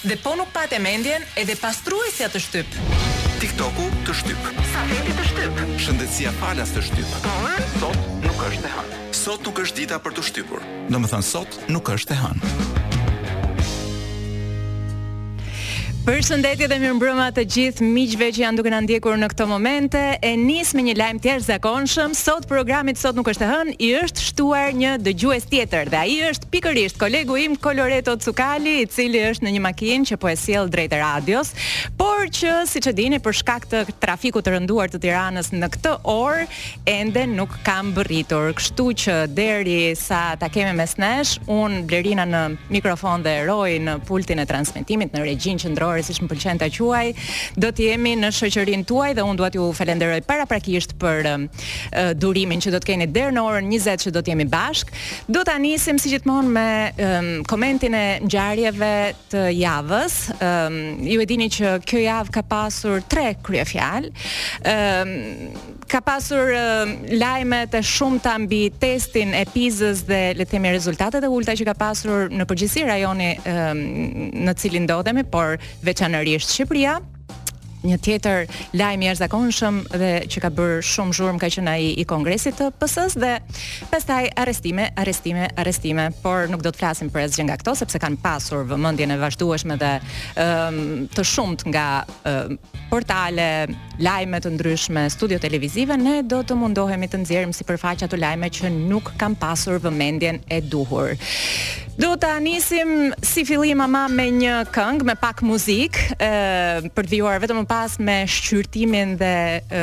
Dhe po nuk pate mendjen edhe pastruesja të shtyp. TikToku të shtyp. Safeti të shtyp. Shëndetësia falas të shtyp. Por sot nuk është e hënë. Sot nuk është dita për të shtypur. Domethënë sot nuk është e hënë. Përshëndetje dhe mirëmbrëma të gjithë miqve që janë duke na ndjekur në këto momente. E nis me një lajm të jashtëzakonshëm. Sot programit Sot nuk është e hënë, i është shtuar një dëgjues tjetër dhe ai është Pikërisht, kolegu im Koloreto Cukali, i cili është në një makinë që po e sjell drejt radios, por që siç e dini për shkak të trafikut të rënduar të Tiranës në këtë orë ende nuk ka mbërritur. Kështu që deri sa ta kemi mes nesh, unë Blerina në mikrofon dhe Roi në pultin e transmetimit në regjinë qendrore siç më pëlqen ta quaj, do të jemi në shoqërinë tuaj dhe unë dua t'ju falenderoj paraprakisht për uh, durimin që do të keni deri në orën 20 që do të jemi bashkë. Do ta nisim si gjithmonë me um, komentin e ngjarjeve të javës. Um, ju e dini që kjo javë ka pasur tre kryefjalë. Um, ka pasur um, lajme të shumta mbi testin e PISA-s dhe le të themi rezultatet e ulta që ka pasur në përgjithësi rajoni um, në cilin ndodhemi, por veçanërisht Shqipëria. Një tjetër lajm i jashtëzakonshëm dhe që ka bërë shumë zhurmë ka qenë ai i kongresit të PS-së dhe pastaj arrestime, arrestime, arrestime, por nuk do të flasim për asgjë nga këto sepse kanë pasur vëmendjen e vazhdueshme dhe um, të shumtë nga um, portale, lajme të ndryshme, studio televizive, ne do të mundohemi të nxjerrim në sipërfaqe ato lajme që nuk kanë pasur vëmendjen e duhur. Do ta nisim si fillim ama me një këngë me pak muzikë, ë për të vijuar vetëm më pas me shqyrtimin dhe ë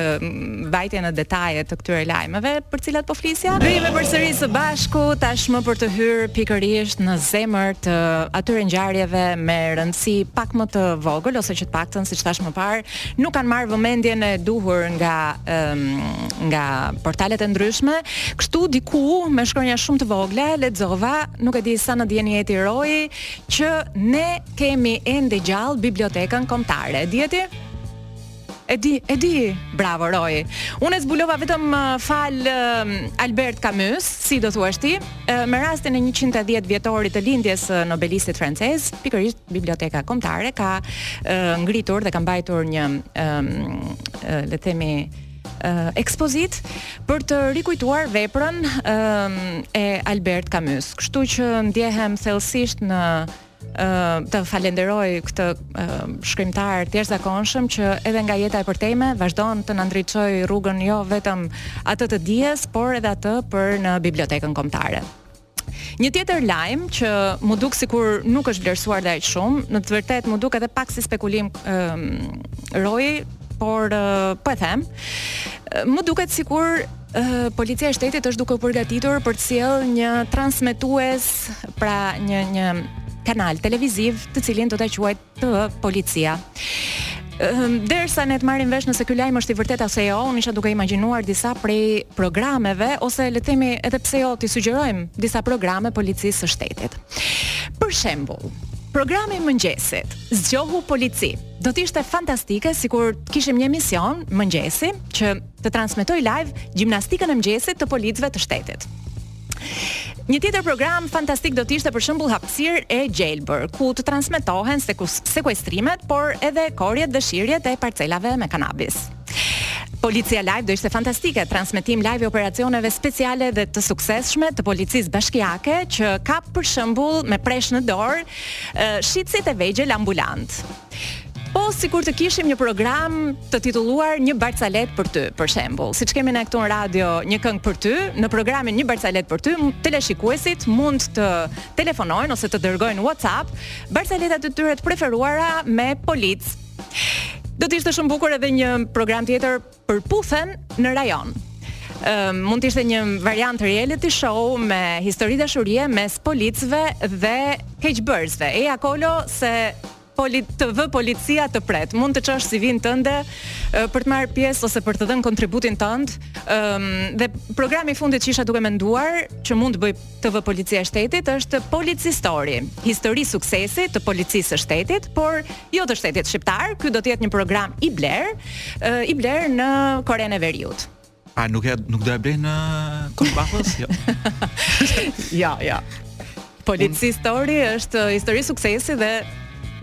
vajtjen në detaje të këtyre lajmeve për të cilat po flisja. Dhe jemi përsëri së bashku tashmë për të hyrë pikërisht në zemër të atyre ngjarjeve me rëndësi pak më të vogël ose që të paktën siç thashë më parë nuk kanë marrë vëmendjen e duhur nga nga portalet e ndryshme, kështu diku me shkronja shumë të vogla lexova, nuk e di sa në dijeni je ti Roi, që ne kemi ende gjallë bibliotekën kombëtare. E di ti? E di, e di. Bravo Roi. Unë e zbulova vetëm uh, falë uh, Albert Kamysë, si do thuash ti? Me rastin e njëqind e dhjetë vjetorit të lindjes së nobelistit francez, pikërisht Biblioteka Kombëtare ka ngritur dhe ka mbajtur një le të themi uh, ekspozitë për të rikujtuar veprën uh, e Albert Kamysë. Kështu që ndjehem thellësisht në të falënderoj këtë shkrimtar të jashtëzakonshëm që edhe nga jeta e përtejme vazhdon të na ndriçojë rrugën jo vetëm atë të dijes, por edhe atë për në bibliotekën kombëtare. Një tjetër lajm që m'u duk sikur nuk është vlerësuar dhe aq shumë, në të vërtetë m'u duk edhe pak si spekulim um, roi, por uh, po e them, më duket sikur Policia e Shtetit është duke u përgatitur për të sjellë një transmetues, pra një një kanal televiziv, të cilin do ta quajë TV Policia. Ehm, derisa ne të marrim vesh nëse ky lajm është i vërtetë apo jo, unë isha duke imagjinuar disa prej programeve ose le të themi edhe pse jo t'i sugjerojmë disa programe policisë së shtetit. Për shembull, programi i mëngjesit, zgjohu polici. Do të ishte fantastike sikur të kishim një emision mëngjesi që të transmetojë live gjimnastikën e mëngjesit të policëve të shtetit. Një tjetër program fantastik do të ishte për shembull hapësirë e gjelbër, ku të transmetohen sekuestrimet, por edhe korrjet dhe shirjet e parcelave me kanabis. Policia Live do ishte fantastike, transmetim live i operacioneve speciale dhe të suksesshme të policisë bashkiake që kap për shembull me presh në dorë shitësit e vegjël ambulantë. Po sikur të kishim një program të titulluar Një barcaletë për ty, për shembull. Siç kemi ne këtu në radio një këngë për ty, në programin Një barcaletë për ty, teleshikuesit mund të telefonojnë ose të dërgojnë WhatsApp barcaletat e tyre të preferuara me policë. Do të ishte shumë bukur edhe një program tjetër Për'puthen në rajon. Uh, mund të ishte një variant reality show me histori dashurie mes policëve dhe keqbërësve. Eja Kolo se TV Policia të pret. Mund të çosh CV-n tënde për të marrë pjesë ose për të dhënë kontributin tënd. Ëm dhe programi i fundit që isha duke menduar që mund të bëj TV Policia e Shtetit është Polici Story, histori suksesi të policisë së shtetit, por jo të shtetit shqiptar. Ky do të jetë një program i blerë, i blerë në Korenë e Veriut. A nuk e nuk do e blej në Kosbafos? Jo. jo, jo. Polici Story është histori suksesi dhe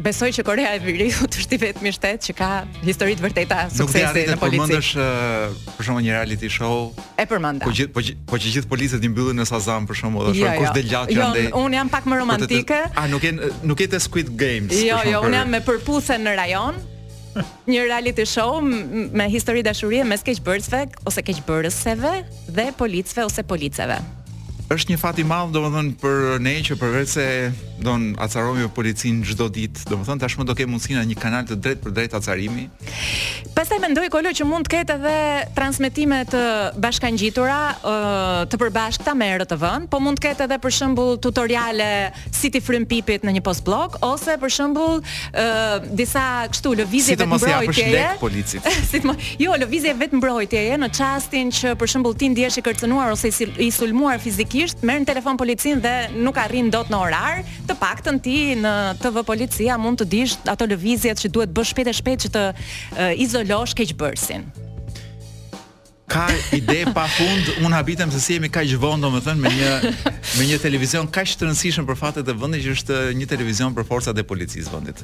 Besoj që Korea e Veriut është i vetmi shtet që ka histori të vërteta suksesi në polici. Nuk përmendësh uh, për shembull një reality show. E përmenda. Po gjithë po gjithë po që gjithë policët i mbyllin në Sazan për shembull, do të thonë kush del gjatë jo, andej. Jo, unë jam pak më romantike. A nuk e nuk e të Squid Games? Jo, jo, unë jam me Për'puthen në rajon. Një reality show me histori dashurie mes keqbërësve ose keqbërëseve dhe policëve ose policeve. Është një fat i madh, domethënë për ne që përveç se do na acarojë policia çdo ditë, domethënë tashmë do kemi mundësinë një kanal të drejtpërdrejtë acarimi. Pastaj mendoj Kolo që mund të ketë edhe transmetime të bashkangjitura, të përbashkëta me RTV-n, po mund të ketë edhe për shembull tutoriale si t'i frysh pipit në një postbllok ose për shembull disa kështu lëvizje si vetëmbrojtjeje. policit. si të mos, jo, lëvizje vetëmbrojtjeje në çastin që për shembull ti ndihesh i kërcënuar ose i sulmuar fizikisht, merr në telefon policinë dhe nuk arrin dot në orar, të paktën ti në TV policia mund të dish ato lëvizjet që duhet bësh shpejt e shpejt që të uh, izolosh keqbërësin. Ka ide pa fund, unë habitem se si jemi kaq vonë, domethënë me një me një televizion kaq të rëndësishëm për fatet e vendit që është një televizion për forcat e policisë së vendit.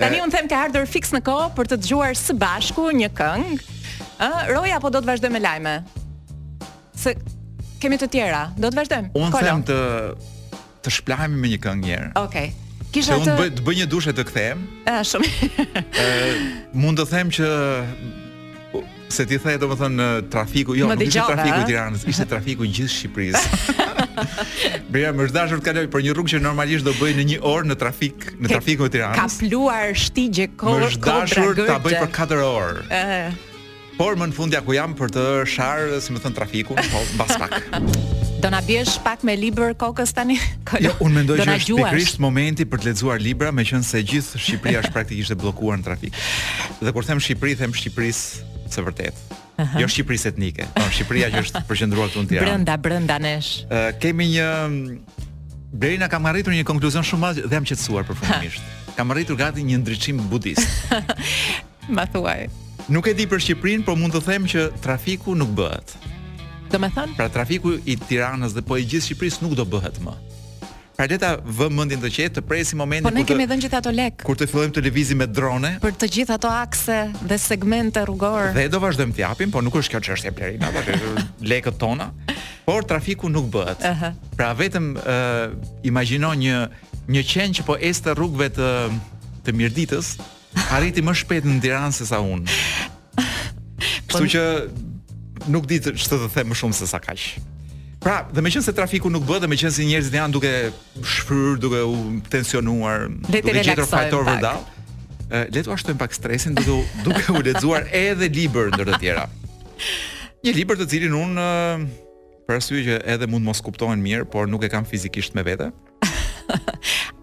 Tani unë them ka ardhur fiks në kohë për të dëgjuar së bashku një këngë. Ë, Roja apo do të vazhdojmë me lajme? Se kemi të tjera. Do të vazhdojmë. Unë Kolo. them të Të shpëlahemi me një këngë një herë. Okej. Okay. Kisha të bëj të bëj një dush e të kthehem. Ëh, shumë. Ëh, mund të them që se ti the domethënë trafiku, jo, nuk ishte trafiku i Tiranës, ishte trafiku i gjithë Shqipërisë. Bëja më është dashur të kaloj për një rrugë që normalisht do bëhej në një orë në trafik, në trafikun e Tiranës. Ka pluar shtigje kohë. Më është dashur ta bëj për 4 orë. Ëh. Por më në fund ja ku jam për të sharë, si me thënë, trafikun, po mbas pak. Do na biesh pak me libër kokës tani? Jo, unë mendoj që është pikërisht momenti për të lexuar libra, meqense gjithë Shqipëria është praktikisht e bllokuar në trafik. Dhe kur them Shqipëri, them Shqipërisë së vërtetë. -huh. Jo Shqipërisë etnike, por Shqipëria që është përqendruar këtu në Tiranë. Brenda, brenda nesh. Uh, kemi një Blerina kam arritur një konkluzion shumë të madh dhe jam qetësuar përfundimisht. kam arritur gati një ndriçim budist. Ma thuaj. Nuk e di për Shqipërinë, por mund të them që trafiku nuk bëhet. Domethënë? Pra trafiku i Tiranës dhe po i gjithë Shqipërisë nuk do bëhet më. Pra le ta vëmë mendjen të qetë, të presim momentin kur të Po ne kemi dhënë gjithë ato lek. Kur të fillojmë të lëvizim me drone për të gjithë ato akse dhe segmente rrugore. Dhe do vazhdojmë të japim, po nuk është kjo çështja Blerina, por lekët tona. Por trafiku nuk bëhet. Uh -huh. Pra vetëm uh, imagjino një një qen që po ecte rrugëve të të Mirditës, Arriti më shpejt në Tiranë se sa unë. Po Kështu që nuk di të ç'të të them më shumë se sa kaq. Pra, dhe meqënëse trafiku nuk bëhet dhe meqënëse njerëzit janë duke shfryrë, duke u tensionuar, Le të duke gjetur relaksojmë fajtor pak. vërdallë, e, le t'ua shtojmë pak stresin duke u- duke u lexuar edhe libër ndër të tjera. Një libër të cilin unë ë, për arsye që edhe mund të mos kuptohen mirë, por nuk e kam fizikisht me vete.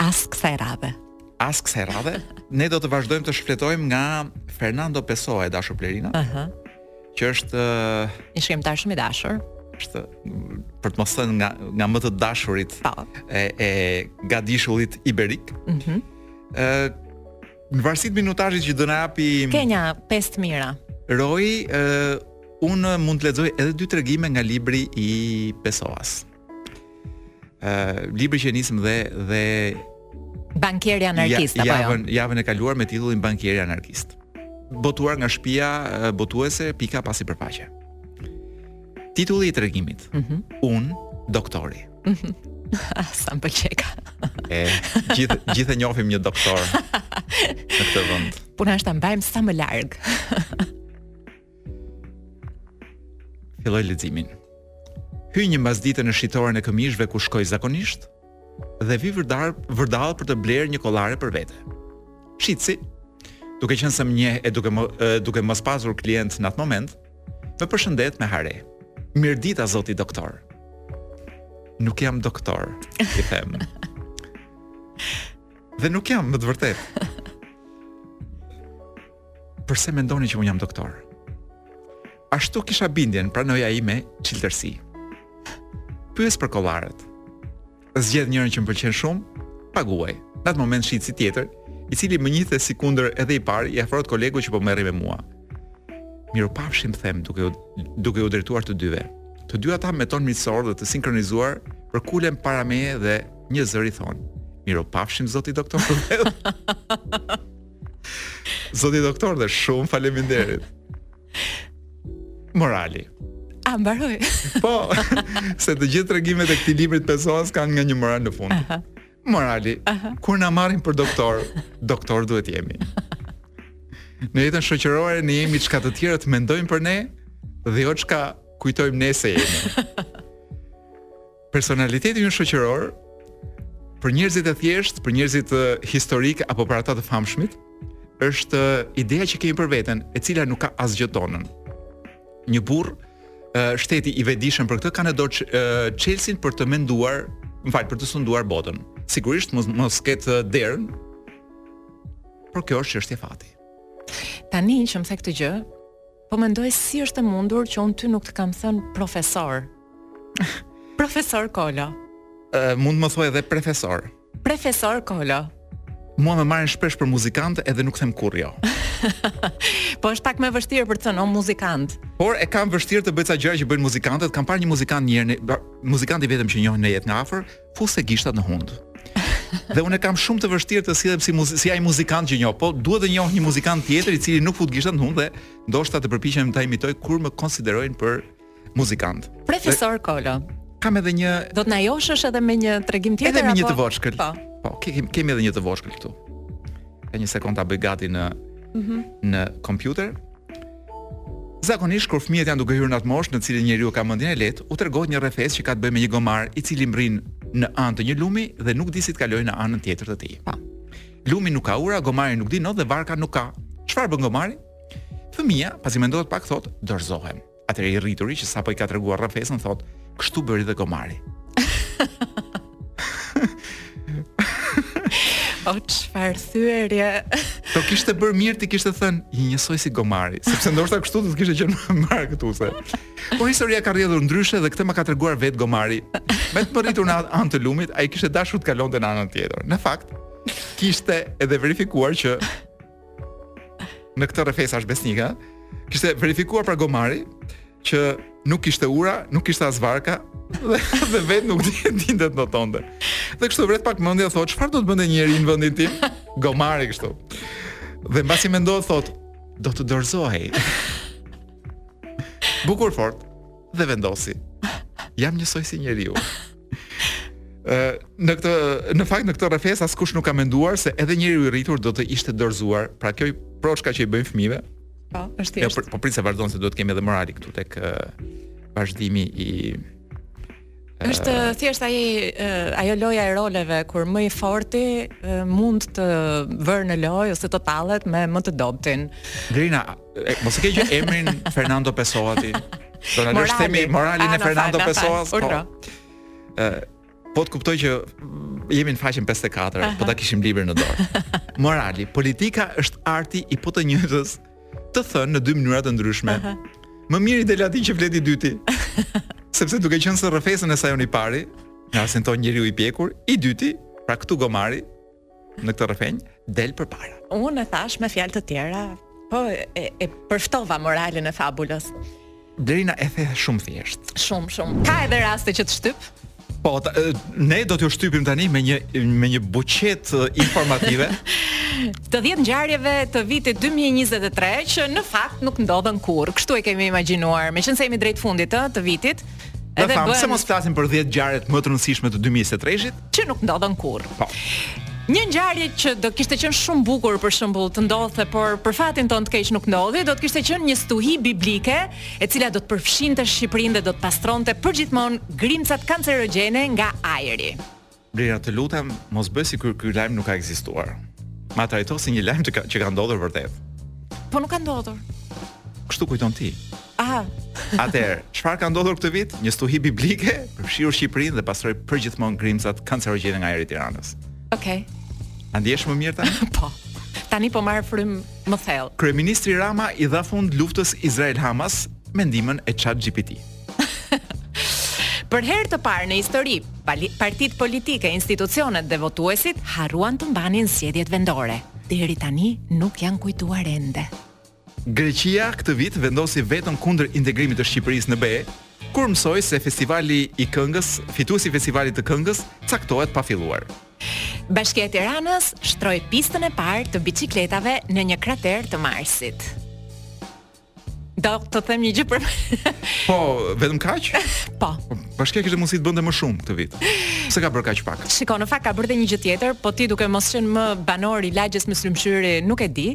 As kësaj radhe. As kësaj radhe. Ne do të vazhdojmë të shfletojmë nga Fernando Pessoa e dashur Blerina. Ëh. Uh -huh. Që është një shkrimtar shumë i dashur. Është për të mos thënë nga nga më të dashurit. Po. e e gadishullit iberik. Ëh. Uh -huh. Ë në varësi të minutazhit që do na japi Keni apo Miri. Roy, ë uh, unë mund të lexoj edhe dy tregime nga libri i Pessoas. ë uh, libri që nisëm dhe dhe Bankieri anarkist ja, apo jo? Javën javën e kaluar me titullin Bankieri anarkist. Botuar nga shtëpia botuese Pika pa sipërfaqe. Titulli i tregimit. Mm -hmm. Unë doktori. Mm -hmm. Sa më pëlqeka. e gjithë gjithë njohim një doktor në këtë vend. Puna është ta mbajmë sa më larg. Filloj leximin. Hyj një mbasdite në shitoren e këmishave ku shkoj zakonisht dhe vij vërda vërdall për të blerë një kollaro për vete. Shitsi, duke qenë se më njeh e duke më, e, duke mos pasur klient në atë moment, më përshëndet me hare. Mirdita zoti doktor. Nuk jam doktor, i them. dhe nuk jam me të vërtetë. përse mendoni që unë jam doktor? Ashtu kisha bindjen, pranoi ai me çiltërsi. Pyes për kollarot. Zgjedh njërën që më pëlqen shumë, paguaj. Në atë moment shitësi tjetër, i cili më njihte sikundër edhe i pari, i afrohet kolegut që po merrej me mua. Mirupafshim them duke, duke u drejtuar të dyve. Të dy ata me ton miqësor dhe të sinkronizuar përkulen para meje dhe njëzëri thonë. Mirupafshim zoti doktor. Zoti doktor dhe shumë faleminderit. Morali. A mbaroi. po, se të gjithë tregimet e këtij libri të Pessoas kanë nga një moral në fund. Aha. Morali. Aha. Kur na marrin për doktor, doktor duhet të jemi. Në jetën shoqërore ne jemi çka të tjerët mendojnë për ne dhe jo çka kujtojmë ne se jemi. Personaliteti ynë shoqëror për njerëzit e thjeshtë, për njerëzit historikë apo për ata të famshmit, është ideja që kemi për veten, e cila nuk ka asgjë tonën. Një burrë shteti i vetëdijshëm për këtë ka në dorë çelësin për të menduar, më fal, për të sunduar botën. Sigurisht mos mos ketë derën. Por kjo është çështje fati. Tani që më the këtë gjë, Po mendoj si është e mundur që unë ty nuk të kam thënë profesor. profesor Kolo. Uh, mund të më thuash edhe profesor. Profesor Kolo. Mua më marrin shpesh për muzikant edhe nuk them kurrë jo. po është pak më vështirë për të thënë o muzikant. Por e kam vështirë të bëj ca gjëra që bëjnë muzikantët. Kam parë një muzikant një herë, muzikanti i vetëm që njoh në jetë nga afër, fuste gishtat në hund. Dhe unë e kam shumë të vështirë të sillem si muzik, si ai muzikant që njoh, po duhet të njoh një muzikant tjetër i cili nuk fut gishtat në hund dhe ndoshta të përpiqem ta imitoj kur më konsiderojnë për muzikant. Profesor Kolo. Kam edhe një Do të na joshësh edhe me një tregim tjetër apo? Edhe me një të voçkël. Po. Po, kemi kemi edhe një të voçkël këtu. Ja një sekondë ta bëj gati në mm -hmm. në kompjuter. Zakonisht kur fëmijët janë duke hyrë në atë moshë në të cilën njeriu ka mendjen e lehtë, u tregohet një rrëfesë që ka të bëjë me një gomar i cili mbërrin në anë të një lumi dhe nuk di si të kalojë në anën tjetër të tij. Lumi nuk ka ura, gomari nuk di not dhe varka nuk ka. Çfarë bën gomari? Fëmija, pasi mendohet pak thotë, dorëzohem. Atëherë i rrituri që sapo i ka treguar rrëfesën thotë, "Kështu bëri dhe gomari." O çfarë thyerje. Do kishte bërë mirë t'i kishte thënë je njësoj si gomari, sepse ndoshta kështu do të kishte qenë më mirë këtu se. Por historia ka rrjedhur ndryshe dhe këtë ma ka treguar vetë gomari. Me të mbërritur në anë të lumit, ai kishte dashur të kalonte në anën tjetër. Në fakt, kishte edhe verifikuar që në këtë rrëfesa është besnike, kishte verifikuar pra gomari që nuk kishte ura, nuk kishte as varka dhe, dhe vetë nuk dinte të notonte. Dhe kështu vret pak mendjen thotë, çfarë do të bënte njeriu në vendin tim? Gomari kështu. Dhe mbasi mendon thotë, do të dorëzohej. Bukur fort. dhe vendosi. Jam njësoj si njeriu. Ë në këtë në fakt në këtë rrëfesë askush nuk ka menduar se edhe njeriu i rritur do të ishte dorëzuar. Pra kjo proçkë që i bëjnë fëmijëve. Po, është thjesht. Jo, po prit se vazhdon se duhet të kemi edhe morali këtu tek vazhdimi i Është thjesht ai ajo loja e roleve kur më i forti mund të vërë në lojë ose të tallet me më të dobëtin. Blerina, Mos e ke ti emrin Fernando Pessoa ti. Do na lësh të themi moralin e Fernando Pessoas. Po. po të kuptoj që jemi në faqen 54, Aha. po ta kishim librin në dorë. Morali, politika është arti i po të njëjtës të thënë në dy mënyra të ndryshme. Aha. Më mirë i del atij që flet i dyti. Sepse duke qenë se rrëfesën e sajon i pari, arsyeton njeriu i pjekur, i dyti, pra këtu gomari, në këtë rrëfenjë del përpara. Unë e thashë me fjalë të tjera, po e, e përftova moralin e fabulës. Blerina e the shumë thjesht. Shumë, shumë. Ka edhe raste që të shtyp. Po, ta, ne do t'ju shtypim tani me një me një buqetë informative. të 10 ngjarjeve të vitit 2023 që në fakt nuk ndodhën kurrë. Kështu e kemi imagjinuar, meqenëse jemi drejt fundit të, të vitit. Dhe Edhe thamë, bëhen- se mos flasim për 10 ngjarjet më të rëndësishme të 2023-shit. që nuk ndodhën kurrë. Po. Një ngjarje që do kishte qenë shumë bukur për shembull të ndodhte, por për fatin tonë të keq nuk ndodhi, do të kishte qenë një stuhi biblike, e cila do të përfshinte Shqipërinë dhe do të pastronte përgjithmonë grimcat kancerogjene nga ajri. Blerja të lutem mos bëj sikur ky lajm nuk ka ekzistuar. Ma trajto si një lajm që ka, që ka ndodhur vërtet. Po nuk ka ndodhur. Kështu kujton ti. Aha. Atëherë, çfarë ka ndodhur këtë vit? Një stuhi biblike përfshiu Shqipërinë dhe pastroi përgjithmonë grimcat kancerogjene nga ajri i Tiranës. Okej. Okay. A ndihesh më mirë tani? po. Tani po marr frymë më thellë. Kryeministri Rama i dha fund luftës Izrael-Hamas me ndihmën e ChatGPT. Për herë të parë në histori, partitë politike, institucionet dhe votuesit harruan të mbanin zgjedhjet vendore. Deri tani nuk janë kujtuar ende. Greqia këtë vit vendosi veton kundër integrimit të Shqipërisë në BE, kur mësoi se festivali i këngës, fituesi i festivalit të këngës, caktohet pa filluar. Bashkia e Tiranës shtroi pistën e parë të biçikletave në një krater të Marsit. Do të them një gjë për Po, vetëm kaq? Po. Bashkia kishte mundësi të bënte më shumë këtë vit. Pse ka bërë kaq pak? Shiko, në fakt ka bërë dhe një gjë tjetër, po ti duke mos qenë më banor i lagjes Myslym Shyri, nuk e di.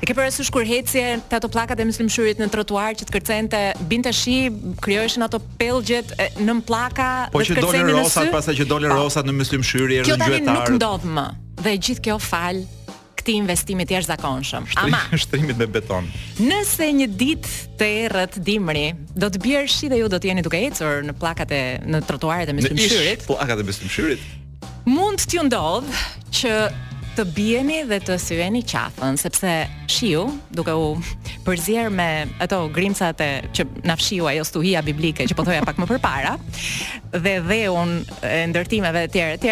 E ke parasysh kur ecje te ato pllakat e Myslym Shyrit në trotuar që të kërcente, binte shi, krijoheshin ato pellgjet nën pllaka po dhe të kërcenin në sy. Po që dolën rosat, pastaj që dolën po. rosat në Myslym Shyri, erdhën gjyqtarët. Kjo tani nuk ndodh më. Dhe gjithë kjo fal këtij investimi të jashtëzakonshëm. Ama shtrimit me beton. Nëse një ditë të errët dimri, do të bjerë shi dhe ju do të jeni duke ecur në pllakat e në trotuaret e Myslym Shyrit. Pllakat e Myslym Shyrit. Mund t'ju ndodh që të bini dhe të thyeni qafën, sepse shiu, duke u përzier me ato grimcat e që na fshiu ajo stuhia biblike që po thoja pak më përpara, dhe dheun e ndërtimeve etj etj,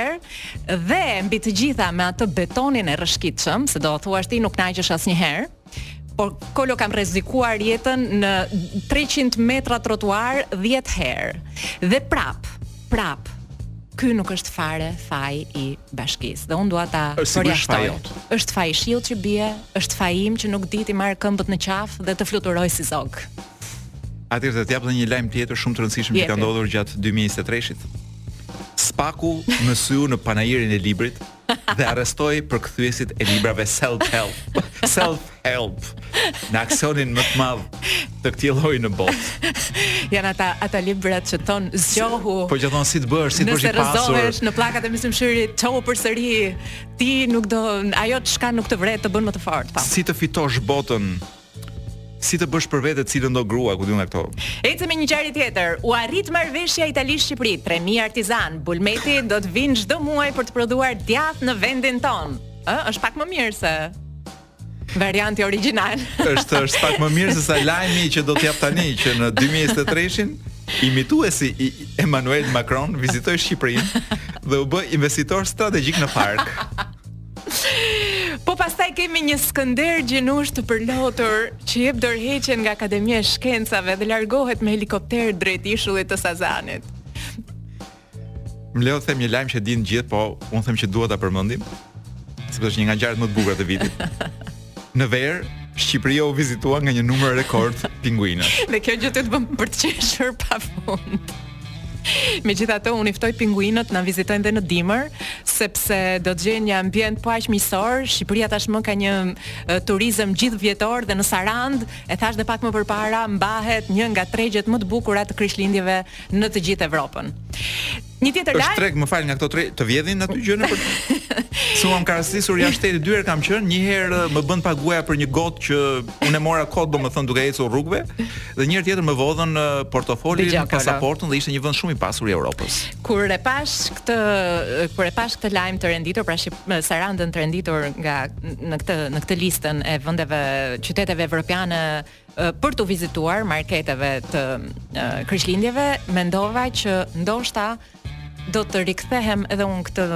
Dhe, mbi të gjitha, me atë betonin e rrëshqitshëm, se do të thuash ti nuk na qesh asnjëherë, por kolo kam rrezikuar jetën në 300 metra trotuar 10 herë. Dhe prapë, prapë, ky nuk është fare faj i bashkisë. Dhe unë dua ta përjashtoj. Është faj i shiut që bie, është faj im që nuk di t'i marr këmbët në qafë dhe të fluturoj si zog. Atëherë të jap edhe një lajm tjetër shumë të rëndësishëm që ka ndodhur gjatë 2023-shit. SPAK-u mësyu në panairin e librit dhe arrestoi përkthyesit e librave self help. Self help. Në aksionin më të madh të këtij lloji në botë. Janë ata ata librat që thonë zgjohu. Po që thonë si të bëhesh, si të bëhesh i pasur. Nëse në pllakat e Myslym Shyrit, çohu përsëri. Ti nuk do ajo çka nuk të vret të bën më të fortë. Po. Si të fitosh botën Si të bësh për vete cilëndo grua, ku di unë nga këto. Ecim me një ngjarje tjetër. U arrit marrëveshja Itali-Shqipëri, 3000 artizanë bulmeti do të vijnë çdo muaj për të prodhuar djathë në vendin tonë. Ë, është pak më mirë se varianti origjinal. Është është pak më mirë se sa lajmi që do të jap tani që në 2023-shin imituesi i Emmanuel Macron vizitoi Shqipërinë dhe u bë investitor strategjik në park. Po pastaj kemi një Skënder Gjinush të përlotur që jep dorëheqjen nga Akademia e Shkencave dhe largohet me helikopter drejt ishullit të Sazanit. Më lejo të them një lajm që dinë të gjithë, po unë them që dua ta përmendim, sepse është një nga gjërat më të bukura të vitit. Në verë, Shqipëria u vizitua nga një numër rekord pinguinësh. Dhe kjo gjë të të bën për të qeshur pa fund. Megjithatë unë i ftoj pinguinët na vizitojnë dhe në dimër, sepse do të gjejnë një ambient po aq miqësor, Shqipëria tashmë ka një uh, turizëm gjithëvjetor dhe në Sarandë, e thashë dhe pak më përpara, mbahet një nga tregjet më të bukura të Krishtlindjeve në të gjithë Evropën. Një tjetër lajm. Është treg, më fal nga këto tre të vjedhin aty gjë nëpër. Se mua m' ka rastisur jashtë shtetit dy herë kam qenë, një herë më bënë të paguaja për një gotë që unë e mora kot domethënë duke ecur rrugëve dhe një herë tjetër më vodhën portofolin, pasaportën dhe ishte një vend shumë i pasur i Evropës. Kur e pashë këtë kur e pashë këtë lajm të renditur, pra shqip, Sarandën të renditur nga në këtë në këtë listën e vendeve qyteteve evropiane për të vizituar marketeve të Krishtlindjeve, mendova që ndoshta do të rikthehem edhe unë këtë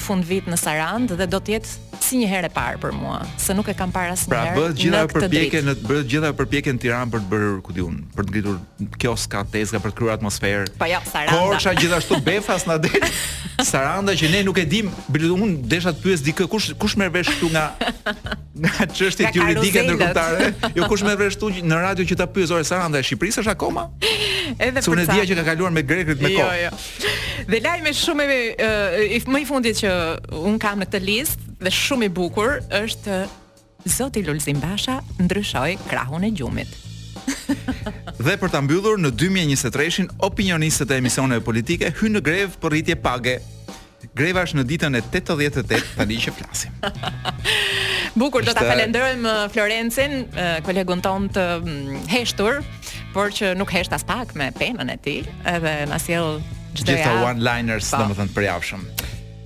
fundvit në Sarandë dhe do të jetë si një herë e parë për mua, se nuk e kam parë asnjë pra, herë. Pra bëhet gjithë ajo përpjekje në bëhet gjithë ajo përpjekje në Tiranë për të bërë, ku di unë, për të ngritur kioska, tezga për të krijuar atmosferë. Po ja, Saranda. Korça gjithashtu befas na del. Saranda që ne nuk e dimë, unë desha të pyes dikë kush kush merr vesh këtu nga Nga çështjet juridike ndërkombëtare, jo kush merr vesh këtu në radio që ta pyes ore Saranda e Shqipërisë është akoma? Edhe për sa. Unë dija që ka kaluar me grekët me jo, kohë. Jo, jo. Dhe lajmi shumë i uh, më i fundit që unë kam në këtë listë dhe shumë i bukur është Zoti Lulzim Basha ndryshoi krahun e gjumit. dhe për ta mbyllur në 2023-shin opinionistët e emisioneve politike hynë në grevë për rritje page. Greva është në ditën e 88 tani që flasim. Bukur, do ta falënderojmë uh, Florencin, uh, kolegun tonë të mm, heshtur, por që nuk hesht aspak me penën e tij, edhe na sjell çdo javë. Gjithë one-liners, po. domethënë përjavshëm.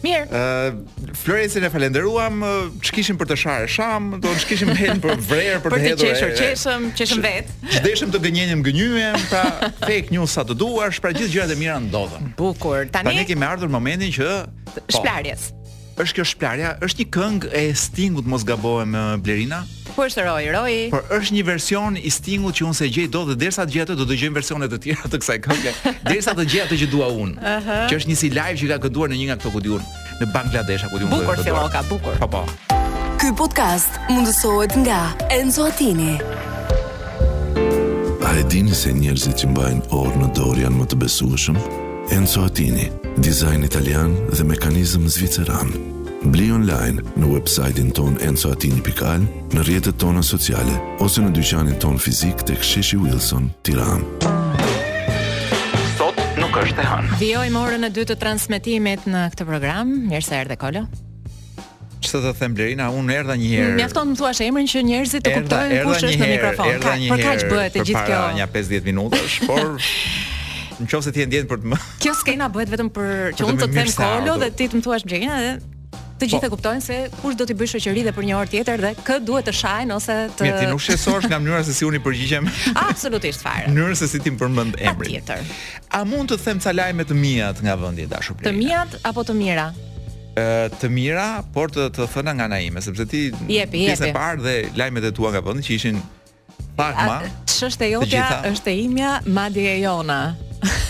Mirë. Ë uh, Florencin e falënderuam, ç'kishim për të sharë shamë, do ç'kishim helm për vrer, për, për të hedhur. Për të qeshur, qeshëm, qeshëm vetë. Ç'deshëm të gënjenim gënjyem, pra fake news sa të duash, pra gjithë gjërat e mira ndodhën. Bukur. Tani Pra ne kemi ardhur në momentin që po, shplarjes. Është kjo shplarja, është një këngë e Stingut mos gabohem ë, Blerina, Ku është Roy? Roy. por është një version i Stingut që unë s'e gjej dot dhe derisa të gjej atë do të dëgjoj versione të tjera të kësaj kënge, derisa të gjej atë që dua unë. Që është një si live që ka kënduar në një nga këto ku di unë. në Bangladesh apo di unë bukur si lokal bukur po po Ky podcast mundësohet nga Enzo Attini A e dini se njerëzit që mbajnë orë në dorë janë më të besueshëm Enzo Attini dizajn italian dhe mekanizëm zviceran Bli online në website-in tonë enzoatini.al në rrjetet tona sociale ose në dyqanin tonë fizik tek Sheshi Wilson, Tiranë. Sot nuk është e hënë. Vijojmë orën e dytë të transmetimit në këtë program. Mirë se erdhe Kolo. Çfarë të them Blerina, unë erdha një herë. Mjafton të thuash emrin që njerëzit të kuptojnë kush është në mikrofon. Ka, për kaq bëhet e gjithë kjo. Para një 50 minutash, por në qoftë se ti e ndjen për të më. Kjo skena bëhet vetëm për që unë të të them Kolo dhe ti të më thuash Blerina dhe Të gjithë e po. kuptojnë se kush do t'i bëjë shoqëri dhe për një orë tjetër dhe kë duhet të shajnë ose të Mirë, ti nuk shqetësohesh nga mënyra se si unë i përgjigjem. Absolutisht fare. Mënyra se si ti më përmend emrin. Patjetër. A mund të them ca lajme të mia nga vendi i dashur Të mia apo të mira? të mira, por të të thëna nga ana ime, sepse ti jepi, jepi. pjesën e parë dhe lajmet e tua nga vendi që ishin Pak ma. Ç'është e jotja, është e imja, madje e jona.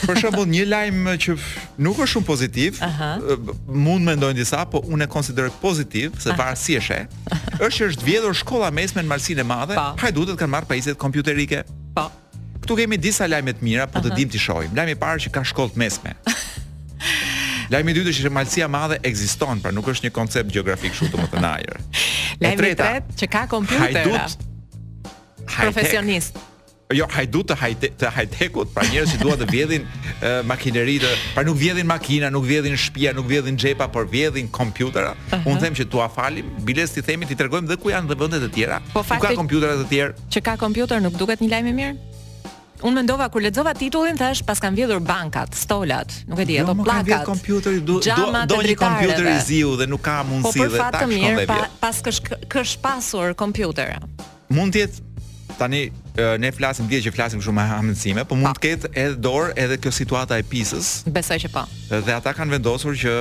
Për shembull, një lajm që nuk është shumë pozitiv, uh -huh. mund mendojnë disa, po unë e konsideroj pozitiv, se pavarësisht, është që është vjedhur shkolla mesme në Malësinë e Madhe, pa. Po. hajdutët kanë marrë pajisjet kompjuterike. Po. Këtu kemi disa lajme të mira, po uh -huh. të dimë t'i shohim. Lajmi i parë që ka shkollë të mesme. Lajmi i dytë është që Malësia e Madhe ekziston, pra nuk është një koncept gjeografik kështu të më të ndajër. Lajmi i tretë që ka kompjuter. Hajdut. Profesionist. Jo, hajdut të hajte, të hajtekut, pra njerëz që duan të vjedhin uh, makineri të, pra nuk vjedhin makina, nuk vjedhin shtëpia, nuk vjedhin xhepa, por vjedhin kompjutera. Uh -huh. Unë them që t'ua falim, biles t'i themi t'i tregojmë dhe ku janë dhe vende të tjera. Po fakti, ku ka kompjuterë të tjerë? Që ka kompjuter nuk të duket një lajm i mirë? Unë mendova kur lexova titullin thashë paskan vjedhur bankat, stolat, nuk e di, jo, ato pllakat. Jo, kompjuter, do do do një kompjuter i ziu dhe nuk ka po, mundësi dhe ta shkon vetë. Pa, paskësh pasur kompjuter. Mund të jetë tani ne flasim dihet që flasim shumë me hamësime, po mund të ketë edhe dorë edhe kjo situata e PISA-s. Besoj që po. Dhe ata kanë vendosur që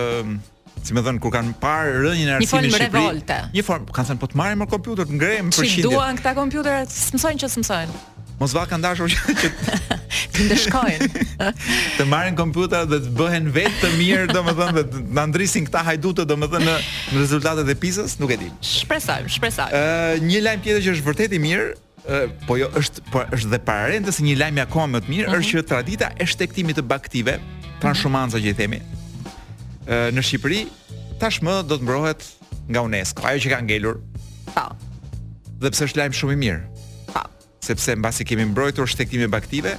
si me thënë kur kanë parë rënien e arsimit në Shqipëri. Një formë revolte. Një formë, kanë thënë po të marrim më kompjuter, të nxjerrim për shitje. Ç'i duan këta kompjutere, s'mësojnë që s'mësojnë. Mos vallë kanë dashur që të ndëshkojnë. të marrin kompjuterat dhe të bëhen vetë të mirë, domethënë dhe të na ndrisin këta hajdutë domethënë në, në rezultatet e PISA-s, nuk e di. Shpresojmë, shpresojmë. Ë, uh, një lajm tjetër që është vërtet i mirë, po jo është po është dhe pararente se një lajmi akoma më të mirë mm -hmm. është që tradita e shtegtimit të baktive, transhumanca që i themi, në Shqipëri tashmë do të mbrohet nga UNESCO, ajo që ka ngelur. Po. Dhe pse është lajm shumë i mirë? Po. Sepse mbasi kemi mbrojtur shtegtimin e baktive,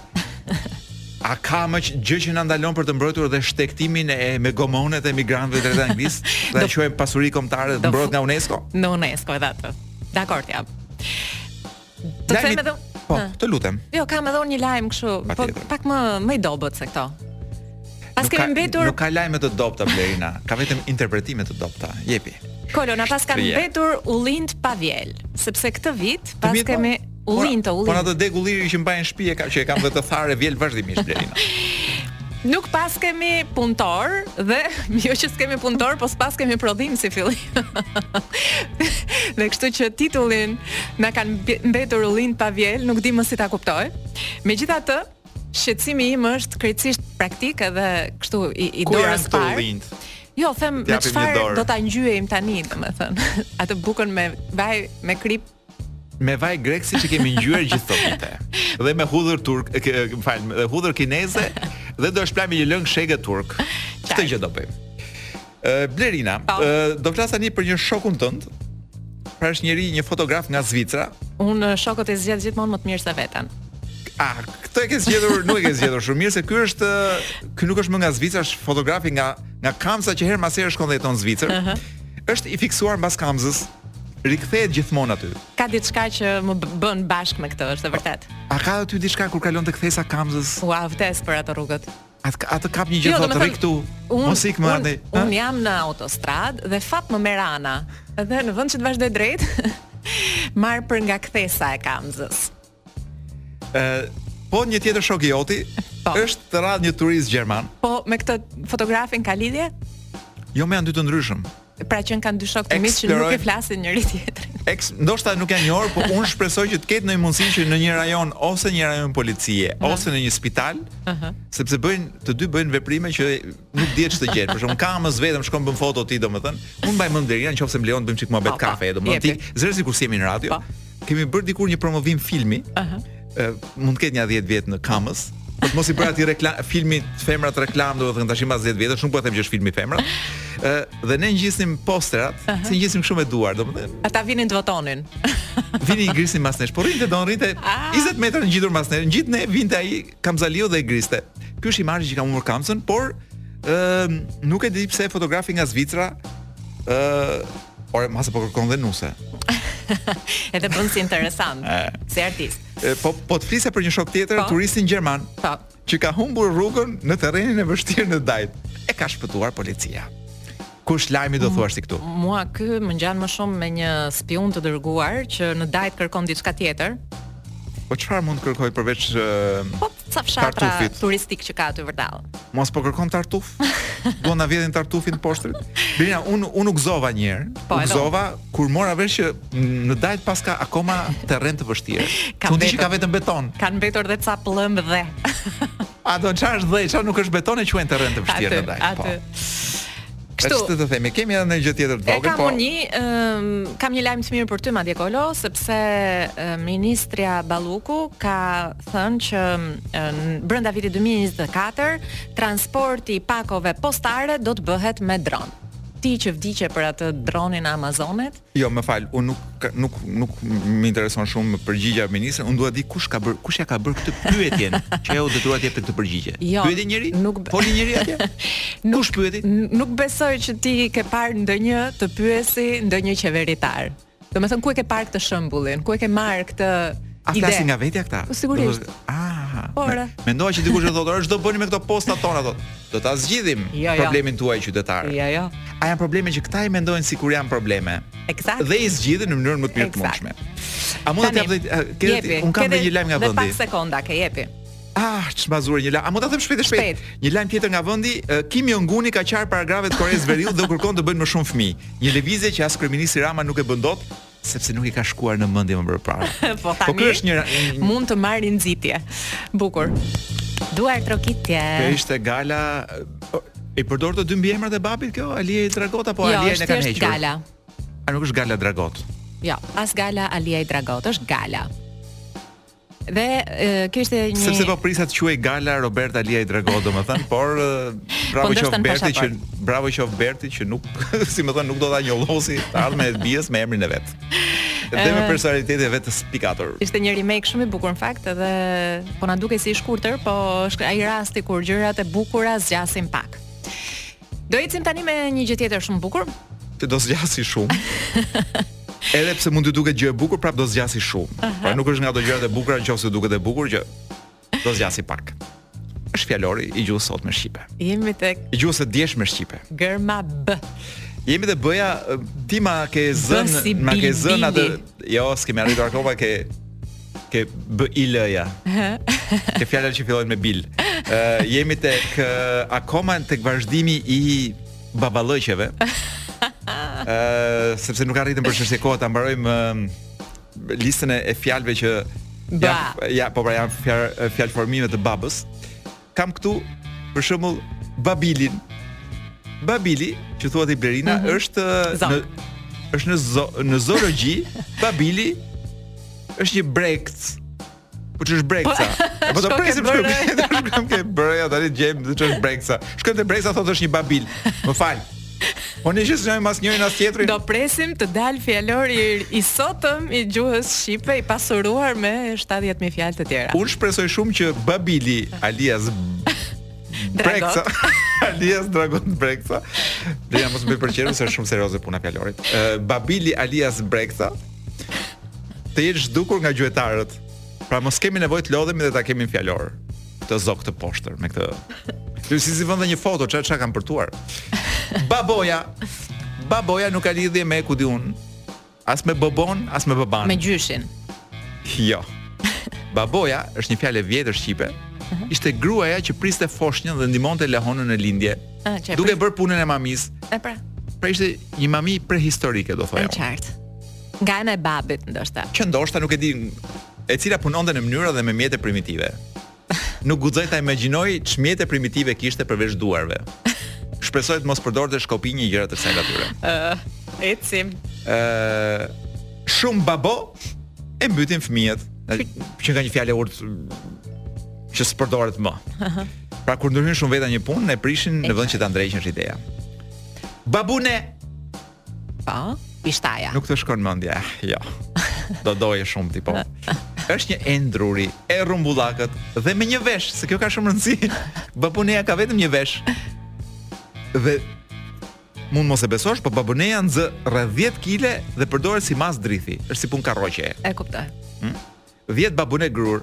A ka më gjë që na ndalon për të mbrojtur dhe shtegtimin e me gomone të emigrantëve drejt Anglisë, ta quajmë pasuri kombëtare të mbrojtur nga UNESCO? Në UNESCO edhe atë. Dakord jam. Të them edhe Po, të lutem. Jo, kam edhe unë një lajm kështu, po pak më i dobët se këto. Paskemi mbetur Nuk ka lajme të dobta Blerina, ka vetëm interpretime të dobta. Jepi. Kolona paskan mbetur ullinjtë pa vjelë, sepse këtë vit paskemi Ullin të ullin. Po ato degë ulliri që mban në shtëpi e ka që e kanë vetë tharë vjel vazhdimisht Blerina. Nuk paskemi punëtorë dhe jo që s'kemi punëtorë, po s'paskemi prodhim si fillim. dhe kështu që titullin na kanë mbetur ullinjtë pa vjelë, nuk di më si ta kuptoj. Megjithatë, shqetësimi im është krejtësisht praktik edhe kështu i, i dorës së parë. Jo, them me çfarë do ta ngjyejmë tani, domethënë. Atë bukën me vaj me kripë me vaj grek siç e kemi ngjyer gjithë këto vite. Dhe me hudhër turke, më fal, me hudhër kineze dhe do shplajmë me një lëng shege turk. Këtë gjë do bëjmë. Blerina, po. do flas tani për një shokun tënd. Pra është njëri një fotograf nga Zvicra. Unë shokët i zgjedh gjithmonë më të mirë se veten. Ah, këtë e ke zgjedhur, nuk e ke zgjedhur shumë mirë se ky është ky nuk është më nga Zvicra, është fotografi nga nga Kamza që herë mbas here shkon dhe jeton në Zvicër. Uh -huh. Është i fiksuar mbas Kamzës. Rikthehet gjithmonë aty. Ka diçka që më bën bashkë me këtë, është e vërtetë. A ka aty diçka kur kalon te kthesa e Kamzës? Ua, vdes për ato rrugët. A të a të kap një gjë jo, thotë rri këtu. Mos ik më anë. Unë jam në autostradë dhe fap më merr ana. Dhe në vend që të vazhdoj drejt, marr për nga kthesa e Kamzës. Ë, po një tjetër shok i joti po. është këtë radhë një turist gjerman. Po me këtë fotografin ka lidhje? Jo, janë dy të ndryshëm. Pra që kam dy shokë të mi që nuk i flasin njëri tjetrin. Ekzakt, ndoshta nuk janë njohur, por unë shpresoj që të ketë ndonjë mundësi që në një rajon ose një rajon policie, uh -huh. ose në një spital, uh -huh. sepse bëjnë të dy bëjnë veprime që nuk dihet ç'të gjen. Për shembull, Kamëz vetëm shkon bën foto ti domethënë. Unë mbaj mend deri nëse më lejon të bëjmë një çik muhabet po, po, kafe, domethënë ti zëre sikur s'jemi në radio. Po. Kemi bërë dikur një promovim filmi. Aha. Mund të ketë një 10 vjet në Kamëz. Po mos i bëra ti reklamë filmi Femrat reklamë domethënë tash mbas 10 vjetësh nuk po them që është filmi Femrat. Ë dhe ne ngjisnim posterat, uh -huh. se ngjisnim shumë me duar, domethënë. Ata vinin të votonin. vinin i grisnin mbas nesh, por rrinte don rrinte 20 ah. metra ngjitur mbas nesh, ngjisnim ne vinte ai Kamzaliu dhe e griste. Ky është imazhi që kam humbur Kamzën, por ë uh, nuk e di pse fotografi nga Zvicra ë uh, ore mase po kërkon dhe nuse. Edhe bën si interesant, si artist. E, po po të flisja për një shok tjetër, po? turistin gjerman. Po. Që ka humbur rrugën në terrenin e vështirë në Dajt. E ka shpëtuar policia. Ku është lajmi do thuash ti këtu. Mua ky më ngjan më shumë me një spiun të dërguar që në Dajt kërkon diçka tjetër. Po çfarë mund të kërkojë përveç uh, Po ca fshatra turistik që ka aty vërdall. Mos po kërkon tartuf? Do na vjedhin tartufin poshtë. Brina, un un u gëzova një herë. Po, u gëzova kur mora vesh që në Dajt paska akoma terren të vështirë. Fundi që ka vetëm beton. Kan mbetur dhe ca pëllëmbë dhe. Çdo çfarë është dhe, çfarë nuk është beton e quajnë terren të vështirë në Dajt. Po. Kështu. Çfarë të themi? Kemi edhe një gjë tjetër të vogël, po. Kam një, um, kam një lajm të mirë për ty madje Kolo, sepse uh, ministrja Balluku ka thënë që uh, brenda vitit 2024 transporti i pakove postare do të bëhet me dron. Ti që vdiqe për atë dronin e Amazonit, Jo, më fal, unë nuk nuk nuk më intereson shumë përgjigja e ministrit, unë dua të di kush ka bër, kush ja ka bër këtë pyetjen që ajo detyrohet të jepte këtë përgjigje. Jo, pyeti njëri? Nuk foli njëri atje? nuk kush pyeti? Nuk besoj që ti ke parë ndonjë të pyesi ndonjë qeveritar. Domethënë ku e ke parë këtë shembullin? Ku e ke marr këtë A flasin nga vetja këta? Po sigurisht. Ah. Por. Mendova që dikush i thotë, "Ç'do bëni me këto posta tona thotë." Do ta zgjidhim jo, jo. problemin tuaj qytetar. Jo, jo. A janë probleme që këta i mendojnë sikur janë probleme? Exactly. Dhe i zgjidhin në mënyrën më të mirë të mundshme. A mund të jap këtë un kam një lajm nga vendi. Vetëm pak sekonda ke jepi. Ah, çmazur një lajm. A mund ta them shpejt e shpejt? Një lajm tjetër nga vendi, Kim Jong Un ka qarë para grave të Koresë Veriut dhe kërkon të bëjnë më shumë fëmijë. Një lëvizje që as kryeministri Rama nuk e bën dot, sepse nuk i ka shkuar në mendje më përpara. po tani. Po ky është një mund të marrë nxitje. Bukur. Duartrokitje. Kjo ishte Gala i përdor të dy mbiemrat e babit kjo, Aliaj Dragot apo jo, Aliajn e kanë hequr? Jo, është Gala. A nuk është Gala Dragot? Jo, as Gala Aliaj Dragot, është Gala. Dhe kjo ishte një Sepse po prisa të quhej Gala Robert Aliaj Dragot, domethënë, por bravo i qoftë Berti që bravo qoftë Berti që nuk, si më thon, nuk do ta njollosi të ardhmen e bijës me emrin e vet. Dhe me personalitetin e vet të spikatur. Ishte një remake shumë i bukur në fakt dhe po na duket si i shkurtër, po është ai rasti kur gjërat e bukura zgjasin pak. Do ecim tani me një gjë tjetër shumë të bukur. Kjo do zgjasi shumë. Edhe pse mund të duket gjë e bukur, prap do zgjasi shumë. Uh -huh. Pra nuk është nga ato gjërat e bukura nëse duket e bukur që do zgjasi pak është fjalori i gjuhës sotme shqipe. Jemi tek i gjuhës së djeshme shqipe. Gërma b. Jemi te bëja ti ma ke zën, si ma ke zën atë. Jo, s'kemi arritur akoma ke Ke B I L ja. Ke fjalët që fillojnë me bil. Ë jemi tek akoma tek vazhdimi i baballëqeve. Ë sepse nuk arritëm për çështje kohë ta mbarojmë listën e fjalëve që ja ja po pra janë fjalë fjalëformime të babës. kam këtu për shembull Babilin. Babili, që thua ti Blerina, mm -hmm. është Zan. në është në zo, në zoologji, Babili është një brekcë. Po ç'është brekca? Po, po do presim këtu. Do shkojmë ke bërja tani gjejmë ç'është brekca. Shkojmë te brekca thotë është një babil. Më fal. Po ne që s'njohim as njërin as tjetrin. Do presim të dalë fjalori i sotëm i gjuhës shqipe i pasuruar me 70000 fjalë të tjera. Unë shpresoj shumë që Babili alias Brekca, alias Dragon Brekca. Dhe jo mos më përqesh se është shumë serioze puna fjalorit. Babili alias Brekca të jetë zhdukur nga gjuetarët. Pra mos kemi nevojë të lodhemi dhe ta kemi fjalor të zog të poshtër me këtë. Ju si s'i vënë një foto, çfarë kanë përtuar. Baboja. Baboja nuk ka lidhje me ku di unë. As me bobon, as me baban. Me gjyshin. Jo. Baboja është një fjalë e vjetër shqipe. Mhm. Ishte gruaja që priste foshnjën dhe ndihmonte lehonën në lindje. Ah, duke bërë punën e mamisë. E pra. Pra ishte një mami prehistorike, do thoja. Është qartë. Nga ana e babit ndoshta. Që ndoshta nuk e di e cila punonte në mënyra dhe me mjete primitive. Nuk guxoj ta imagjinoj ç'mjete primitive kishte përveç duarve. Shpresoj të mos përdorte shkopinjë gjëra të kësaj natyre. Ëh, ecim. Ëh, shumë babo e mbytin fëmijën. Qenka një fjalë e urtë që s'përdoret më. Pra kur ndërhyjnë shumë veta në një punë, e prishin në vend që ta ndreqin ideja. Babune Po, pishtaja. Nuk të shkon mendja, jo. Do doje shumë ti po. Është një enë druri e rrumbullakët dhe me një vesh, se kjo ka shumë rëndësi. Babuneja ka vetëm një vesh. Dhe mund mos e besosh, po babuneja nxë rreth 10 kg dhe përdoret si masë drithi. Është si punë karroqe. E kuptoj. Hmm? 10 babune grurë.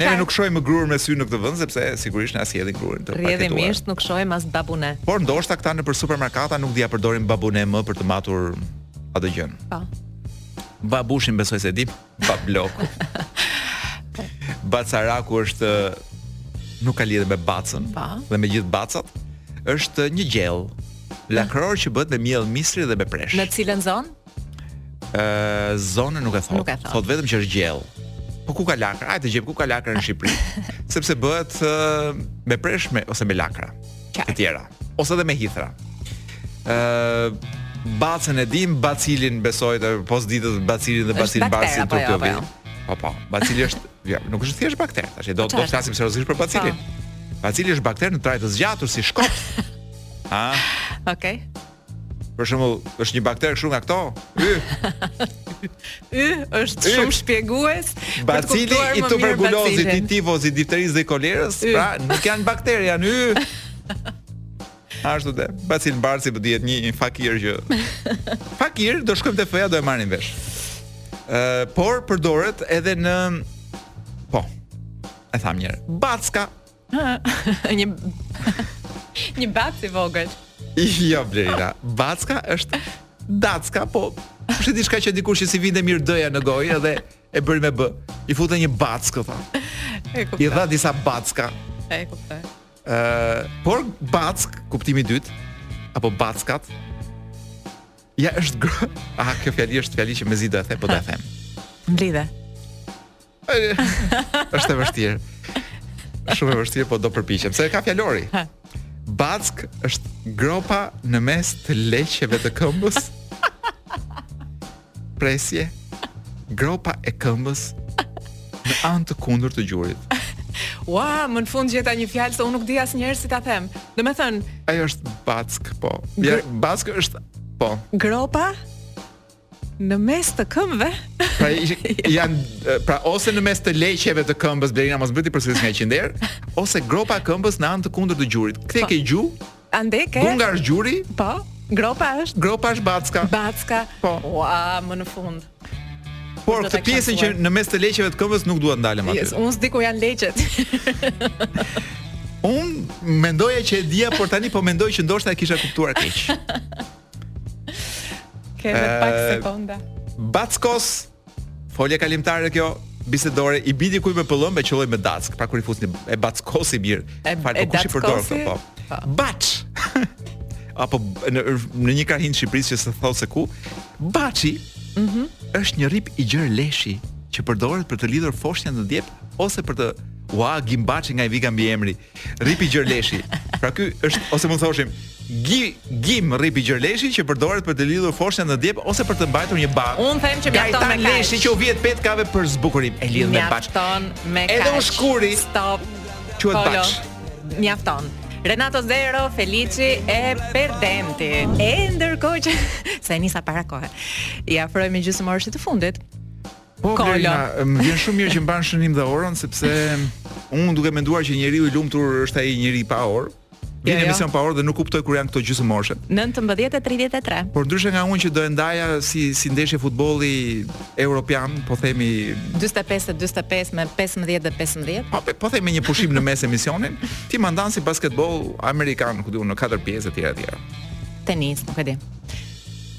Ne nuk shohim më grurë me sy në këtë vend sepse sigurisht na sjellin grurin të paketuar. Rrjedhimisht nuk shohim as babune. Por ndoshta këta nëpër supermarkata nuk di a përdorin babune më për të matur atë gjën. Po. Babushin besoj e di, bablok. Bacaraku është nuk ka lidhje me bacën pa. Po. dhe me gjithë bacat. Është një gjellë. Lakror që bëhet me miell misri dhe me presh. Në cilën zonë? Ëh, zonën nuk e thot. Nuk e thot. Thot vetëm që është gjell. Po ku ka lakra? Ai të gjej ku ka lakra në Shqipëri. Sepse bëhet uh, me presh ose me lakra. Të tjera, ose edhe me hithra. Ëh, uh, Bacën e dim, bacilin besoj te po s'ditët bacilin dhe bacilin bacin të të vijë. Po po, bacili është, ja, nuk është thjesht bakter, tash do të flasim seriozisht për bacilin. Po. Bacili është bakter në trajtë të zgjatur si shkop. Ah. Okej. Okay. Për shembull, është një bakter kështu nga këto? Y. y është shumë shpjegues. Bacili i tuberkulozit, i tifozit, difterisë dhe kolerës, pra nuk janë bakterë, janë y. Ashtu dhe, bacilmbartës i përdjetë një fakir që... Fakir, do shkojmë te fëja, do e marrim vesh. Uh, por, përdoret edhe në... Po, e thamë njëherë. Backa, Një një bac i vogël. Jo Blerina, backa është dacka, po është diçka që dikush që s'i vinte mirë dëja në gojë edhe e bëri me b. I futi një backë po. E kuptoj. I dha disa backa. E kuptoj. Ë, uh, por back, kuptimi i dytë apo backat. Ja është gr... Ah, kjo fjali është fjali që mezi do e them, po do e them. Mblidhe. Është e vështirë. Shumë e vështirë, po do përpiqem. Se ka fjalori. Backë është gropa në mes të leqeve të këmbës. Presje. Gropa e këmbës në anë të kundër të gjurit. Ua, më në fund gjeta një fjalë se unë nuk di asnjëherë si ta them. Domethënë, ajo është backë, po. Ja, backë është po. Gropa Në mes të këmbëve? Pra janë pra ose në mes të leqeve të këmbës Blerina mos bëti përsëri nga qinder, ose gropa e këmbës në anë të kundër të gjurit. Kthej po. ke gju? A nuk ke? Gunga është gjuri? Po. Gropa është? Gropa është backa. Backa. Po. Ua, më në fund. Por këtë pjesën që në mes të leqeve të këmbës nuk duhet ndalem aty. Yes, unë s'di ku janë leqet. unë mendoja që e dija, por tani po mendoj që ndoshta e kisha kuptuar keq. Kemi pak sekonda. Backos folje kalimtare kjo bisedore i bie dikujt me pëllëmbë e qëlloj me dackë pra kur i fusni e backos i mirë e, po kush i përdor këto po, po. baç apo në, në një krahin të Shqipërisë që s'e thotë se ku baçi mm -hmm. është një rip i gjerë leshi që përdoret për të lidhur foshnjën në djep ose për të ua Gjinbaçi nga i vika mbiemri Rrip i gjerë leshi. Pra ky është ose mund të thoshim gi gim rrip i gjerë leshi që përdoret për të lidhur foshnjën në djep ose për të mbajtur një barrë. Un them që mjafton me kaq. Leshi që u vihet petkave për zbukurim e lidh me baç. Mjafton me kaq. Edhe un shkurt. Stop. Quhet baç. Mjafton. Renato Zero, Felici e Perdenti. E ndërkohë që s'e nisa para kohë. I afrohemi gjysmëorëshit të fundit. Po Blerina, më vjen shumë mirë që mban shënim dhe orën sepse unë duke menduar që njeriu i lumtur është ai njeri pa orë. Vjen jo, jo. emision pa orë dhe nuk kuptoj kur janë këto gjysmorëshe. 19:33. Por ndryshe nga unë që do e ndaja si si ndeshje futbolli europian, po themi 45 45 me 15 dhe 15. Po po themi një pushim në mes emisionin, ti ma ndan si basketboll amerikan, ku di un në katër pjesë etj etj. Tenis, nuk e di.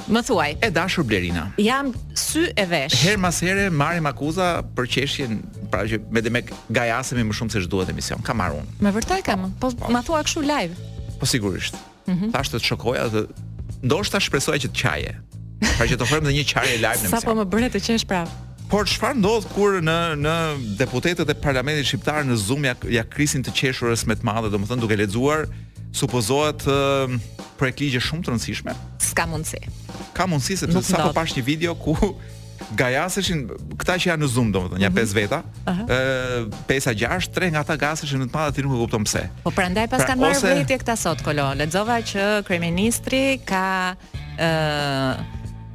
Më thuaj. E dashur Blerina. Jam sy e vesh. Herë mas here marrim akuza për qeshjen, pra që me të me gajasemi më shumë se ç'duhet në emision. Kam marrë unë. Me vërtet kam. Po, po. ma thua kështu live. Po sigurisht. Mm -hmm. Thashë të shokoja dhe ndoshta shpresoja që të qaje. Pra që të ofrojmë dhe një qaje live në emision. Sapo më bëre të qesh prapë. Por çfarë ndodh kur në në deputetët e parlamentit shqiptar në Zoom ia, ia krisin të qeshurës me të madhe, domethënë duke lexuar supozohet uh, projektligje shumë të rëndësishme. S'ka mundësi. Ka mundësi sepse sapo pashë një video ku gajaseshin këta që janë në Zoom domethënë, ja mhm. pesë veta, ë pesë a gjashtë, tre nga ata gajaseshin me të madhe, ti nuk e kupton pse. Po prandaj pas pra, kanë marrë ose... vërejtje këta sot Kolo. Lexova që kryeministri ka ë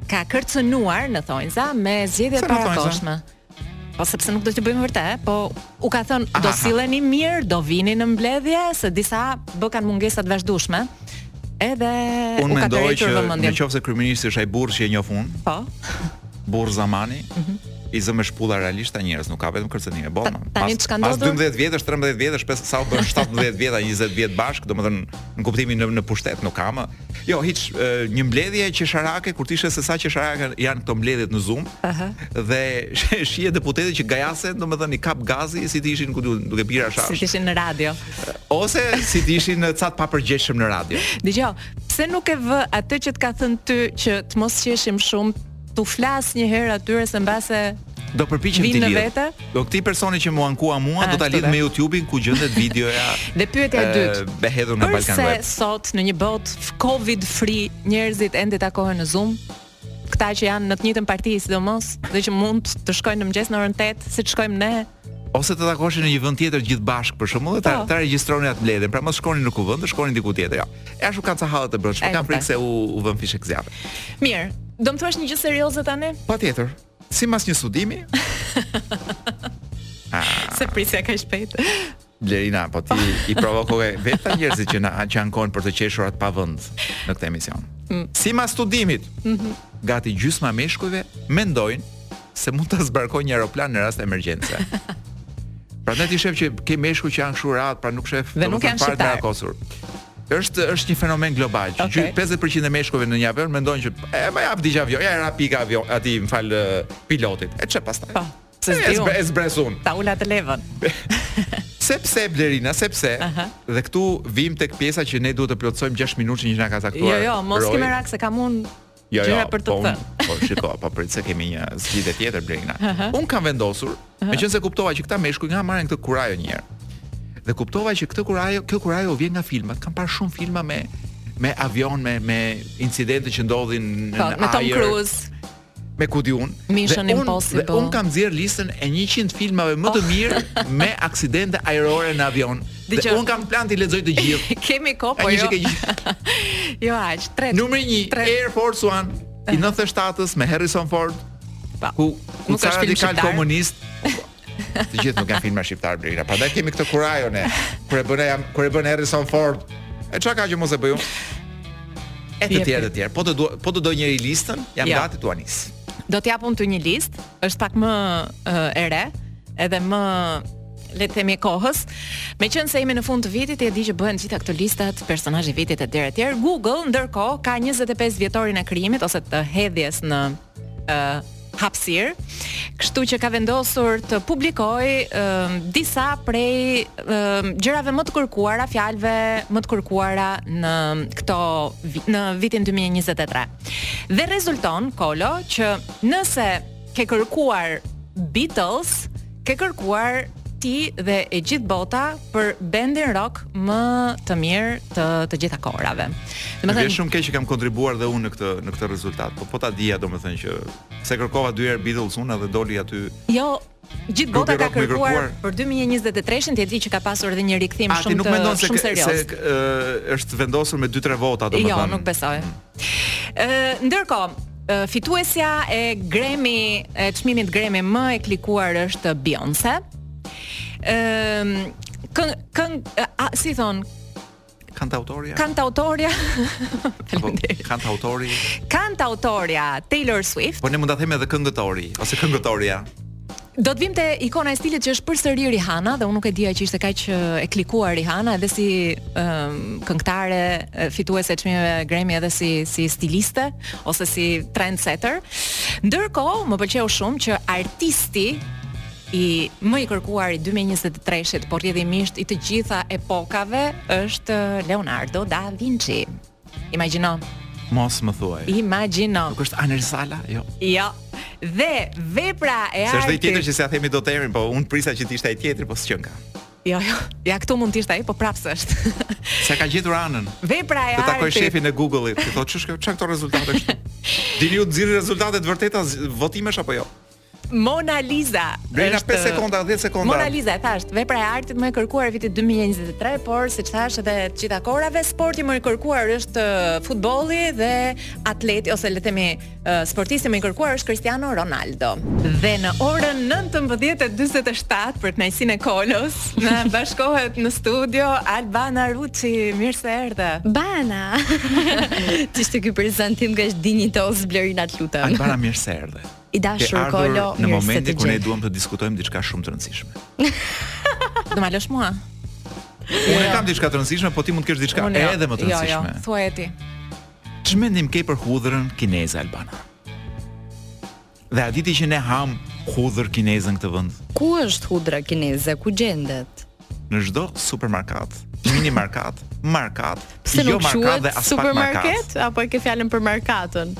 ka kërcënuar në thonjza me zgjedhje të parakohshme. Po sepse nuk do të bëjmë vërtet, po u ka thënë do silleni mirë, do vini në mbledhje, se disa bëkan mungesa të vazhdueshme. Edhe Unë u ka tërhequr vëmendjen. Në qoftë se kryeministri është ai burrë që e njoh unë. Po. Burrë zamani. Mm -hmm. I zë me shpulla realisht ata njerëz, nuk ka vetëm kërcënime. Po. Tani çka ndodh? Pas 12 vjetësh, 13 vjetësh, se sa u bënë 17 vjet a, 20 vjet bashk, domethënë në kuptimin në, në pushtet nuk ka më. Jo, ish një mbledhje qesharake kur ti sheh se sa qesharake janë këto mbledhjet në Zoom. Aha. Dhe shihi deputetet që gajasen, domethënë i kap gazi si të ishin ku di un duke pirë hashash. Si të ishin në radio. Ose si të ishin ca të papërgjegjshëm në radio. Dëgjo, pse nuk e vë atë që të ka thënë ty që të mos qeshim shumë t'u flas një herë atyre se mbase Do përpiqem t'i lidh. Vete? Do këtij personi që m'u ankua mua A, ah, do ta lidh me YouTube-in ku gjendet videoja. Dhe pyetja e dytë. E hedhur nga Balkan Web. Përse sot në një botë Covid free njerëzit ende takohen në Zoom? Këta që janë në të njëjtën parti sidomos dhe që mund të shkojnë në mëngjes në orën 8, siç shkojmë ne, ose të takoheshin në një vend tjetër gjithë bashkë për shembull, ta, po. ta regjistronin atë mbledhjen. Pra mos shkonin në kuvend, të shkonin diku tjetër. Ja. E ashtu kanë ca halle të brendshme, kanë frikë se u u vën fishekzjarrë. Mirë, do të thuash një gjë serioze tani? Patjetër. Sipas një studimi. ah. S'e prisja kaq shpejt. Blerina, po ti i provokove vetë njerëzit që na ankohen për të qeshurat pa vend në këtë emision. Mm. Simbas studimit, mm -hmm. gati gjysma e meshkujve mendojnë se mund të zbarkojnë një aeroplan në rast emergjence. pra në ti shef që ke meshkuj që janë kështu radh, pra nuk shef dhe nuk janë shqiptar. Kosur. Është është një fenomen global. Që okay. 50% e meshkujve në një avion mendojnë që e më jap diçka avion, ja rrëpika avioni, a t'i bie të fikët pilotit. E çe pastaj. Po. Se zbres unë. E zbres unë. Ta ul atë levën. Sepse Blerina, sepse uh -huh. dhe këtu vijmë tek pjesa që ne duhet të plotësojmë 6 minutë që na ka caktuar. Jo, jo, mos ke merak se kam unë Jo, jo, për të po, thënë. Po shiko, po prit se kemi një zgjidhje tjetër Blerina. Uh -huh. Unë kam vendosur, uh -huh. meqense kuptova që këta meshkuj nga marrin këtë kurajo një herë. Dhe kuptova që këtë kurajo, kjo kurajo vjen nga filmat. Kam parë shumë filma me me avion me me incidente që ndodhin në ajër. Po, me Tom Cruise. me ku di unë. Mission Impossible. Dhe unë kam nxjerrë listën e 100 filmave më të oh. mirë me aksidente ajrore në avion. Dhe unë kam plan t'i lexoj të gjithë. Kemi kohë po jo. jo aq, tre. Numri 1, Air Force One i 97-s eh. me Harrison Ford. Pa, po, ku ka radikal komunist. Të gjithë nuk janë filma shqiptarë Blerina. Prandaj kemi këtë kurajo ne kur e bën kur e bën Harrison Ford. E çka ka që mos e bëj unë? E të tjerë të tjerë. Po të dojë po të dojë njeri listën, jam ja. gati t'ua nis. Do të jap unë një listë, është pak më uh, e re, edhe më le të themi e kohës. Meqense jemi në fund të vitit, e di që bëhen gjithë këto listat, personazhi i vitit e tjerë e tjerë. Google ndërkohë ka 25 vjetorin e krijimit ose të hedhjes në uh, hapësirë. Kështu që ka vendosur të publikojë uh, disa prej uh, gjërave më të kërkuara, fjalëve më të kërkuara në këto në vitin 2023. Dhe rezulton Kolo që nëse ke kërkuar Beatles, ke kërkuar ti dhe e gjithë bota për bendin rock më të mirë të të gjitha kohërave. Domethënë është shumë keq që kam kontribuar dhe unë në këtë në këtë rezultat. Po po ta dija domethënë që se kërkova dy herë Beatles unë dhe doli aty. Jo, Gjithë bota ka kërkuar për 2023-shin, ti e di që ka pasur edhe një rikthim shumë të shumë serioz. A ti nuk mendon se është vendosur me 2-3 vota, domethënë. Jo, nuk besoj. Ë, ndërkohë, fituesja e Grammy, e çmimit Grammy më e klikuar është Beyoncé. Ëm, këng, këng, si thonë, Kantautorja. Kantautorja. Faleminderit. Kantautori. Kantautorja Taylor Swift. Po ne mund ta themi edhe këngëtori ose këngëtorja. Do të vim te ikona e stilit që është përsëri Rihanna dhe unë nuk e dija që ishte kaq e klikuar Rihanna edhe si um, këngëtare fituese e çmimeve Grammy edhe si si stiliste ose si trendsetter. Ndërkohë më pëlqeu shumë që artisti i më i kërkuari i 2023-shit, por rrjedhimisht i të gjitha epokave është Leonardo da Vinci. Imagjino. Mos më thuaj. Imagjino. Nuk është Anel Sala, jo. Jo. Dhe vepra e artit. S'është ai tjetri që s'ia themi dot emrin, po unë prisja që të ishte ai tjetri, po s'qenka. Jo, jo. Ja këtu mund të ishte ai, po prapë s'është. Sa ka gjetur anën? Vepra e artit. Të takoj shefin e Google-it, t'i thotë ç'është kjo? Ç'janë këto rezultate këtu? Dini ju të nxirrni rezultate të vërteta votimesh apo jo? Mona Lisa. Brenda 5 sekonda, 10 sekonda. Mona Lisa e thashë, vepra e artit më e kërkuar e vitit 2023, por siç thashë edhe të gjitha kohërave, sporti më i kërkuar është uh, futbolli dhe atleti ose le të themi uh, sportisti më i kërkuar është Cristiano Ronaldo. Dhe në orën 19:47 për kënaqësinë e Kolos, na bashkohet në studio Albana Ruçi, mirë se erdhe. Bana. Ç'është ky prezantim që është dinjitoz Blerina të lutem. Albana mirë se erdhe. I dashur Kolo, në momentin kur ne duam të diskutojmë diçka shumë të rëndësishme. Do ma lësh mua? Unë jo. kam diçka të rëndësishme, po ti mund të kesh diçka jo. edhe më të rëndësishme. Jo, jo, thuaj ti. Ç'mendim ke për hudhrën kineze, Albana? Dhe a e di ti që ne hamë hudhër kineze në këtë vend? Ku është hudhra kineze? Ku gjendet? në çdo supermarket, mini market, market, Pse jo market dhe as supermarket, apo e ke fjalën për markatën.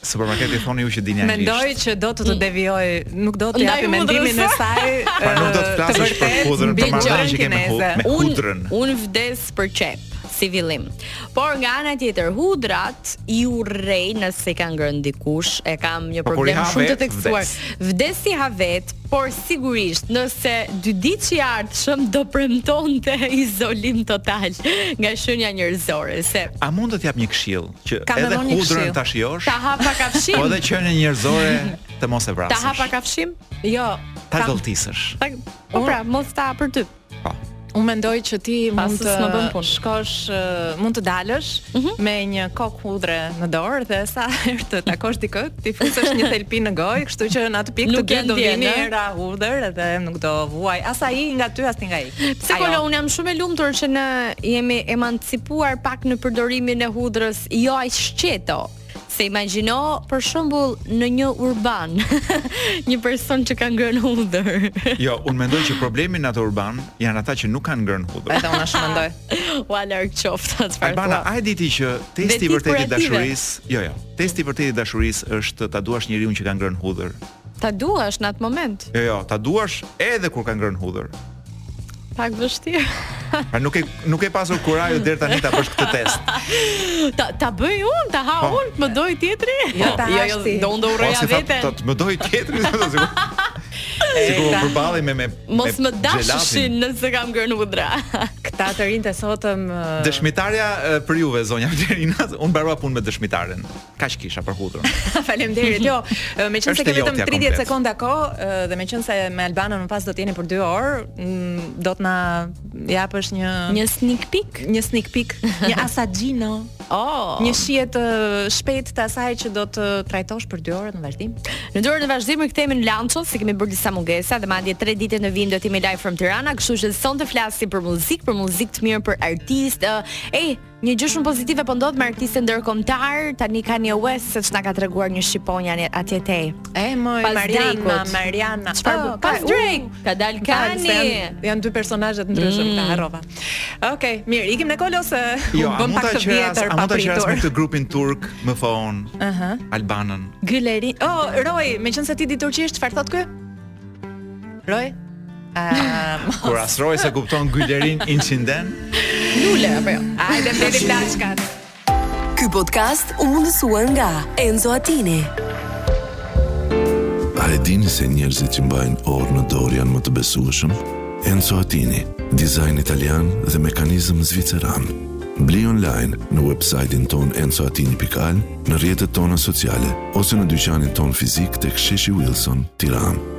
Supermarketi thoni ju që dini anglisht. Mendoj që do të devijojë, nuk do të japë mendimin e saj. Pra nuk do të flasësh për hudhrën, për marrëdhënien që kemi me hudhrën. Unë vdes për qepë. si fillim. Por nga ana tjetër, hudhrat i urrej nëse ka ngrënë dikush, e kam një po, problem shumë të theksuar. Vdes t'i ha vetë, por sigurisht nëse dy ditët e ardhshme do premtonte izolim total nga qenia njerëzore, se A mund të jap një këshillë që Kam edhe hudhrën ta shijosh? Ta ha pa kafshim. Po edhe qenien njerëzore të mos e vrasësh. Ta ha pa kafshim? Jo. Ta gëlltisësh. Po pra, mos ta përtyp. Po. Unë mendoj që ti mund të më bën punë. Shkosh, mund të dalësh mm -hmm. me një kokë hudhre në dorë dhe sa herë të takosh dikë, t'i fusësh një thelb në gojë, kështu që në atë pikë të dy do mbani era hudhër dhe nuk do vuaj as ai nga ty as ti nga ai. Pse kolo, unë jam shumë e lumtur që ne jemi emancipuar pak në përdorimin e hudhrës, jo aq shqeto. Se imagjino për shembull në një urban, një person që ka ngrënë hudhër. Jo, unë mendoj që problemi në atë urban janë ata që nuk kanë ngrënë hudhër. Edhe unë ashtu mendoj. Ua larg qoftë atë çfarë. Albana, a e di ti që testi i vërtetë i dashurisë, jo jo, testi i vërtetë i dashurisë është ta duash njeriun që ka ngrënë hudhër. Ta duash në atë moment. Jo, jo, ta duash edhe kur ka ngrënë hudhër. Pak vështirë. A nuk e nuk e pasur kurajë deri tani ta bësh këtë test. Ta ta bëj un, ta ha po. un, më doj tjetri. Jo, ta jo, jo, do un do urroj po, vetë. Po, më doj tjetri, do të thotë. Sikur u përballej me me Mos më dashshin nëse kam ngrënë hudhra. Këta të rinjtë sotëm Dëshmitarja për juve zonja Vlerina, un mbarova punë me dëshmitaren. Kaq kisha për hudhër. Faleminderit. Jo, meqenëse kemi vetëm 30 sekonda kohë dhe meqenëse me Albanën në pas do të jeni për 2 orë, mm, do të na japësh një një sneak peek, një sneak peek, një assaggino. Oh. Një shije të shpejt të asaj që do të trajtosh për 2 orë në vazhdim. Në 2 orë në vazhdim kthehemi në Lanço, se kemi bërë disa mungesa dhe madje 3 ditë në vijim do të jemi live from Tirana, kështu që sonte flasim për muzikë, për muzikë të mirë, për artistë. Ej, Një gjë shumë pozitive po ndodh me artistë ndërkombëtar, tani Kanye West seç na ka treguar një shqiponja atje te. E moj Mariana, Mariana. Çfarë oh, pas uh, Drake? Uh, ka dal Kanye. Janë jan dy personazhe të ndryshëm mm. ta harrova. Okej, okay, mirë, ikim në kolos se jo, u bëm pak të vjetër pa pritur. Jo, me këtë grupin turk më thonë. Ëh. Uh -huh. Albanën. Gyleri. Oh, Roy, meqense ti di turqisht, çfarë thotë ky? Roj? Um, Kur as Roj s'e kupton gylerin incident? Lule, apo jo? Ajde, mbeli plaçkat. Ky podcast u mundësua nga Enzo Attini. A e dini se njerëzit që mbajnë orë në dorë janë më të besueshëm? Enzo Attini, dizajn italian dhe mekanizëm zviceran. Bli online në website-in tonë enzoatini.al në rrjetet tona sociale ose në dyqanin tonë fizik tek Sheshi Wilson, Tiranë.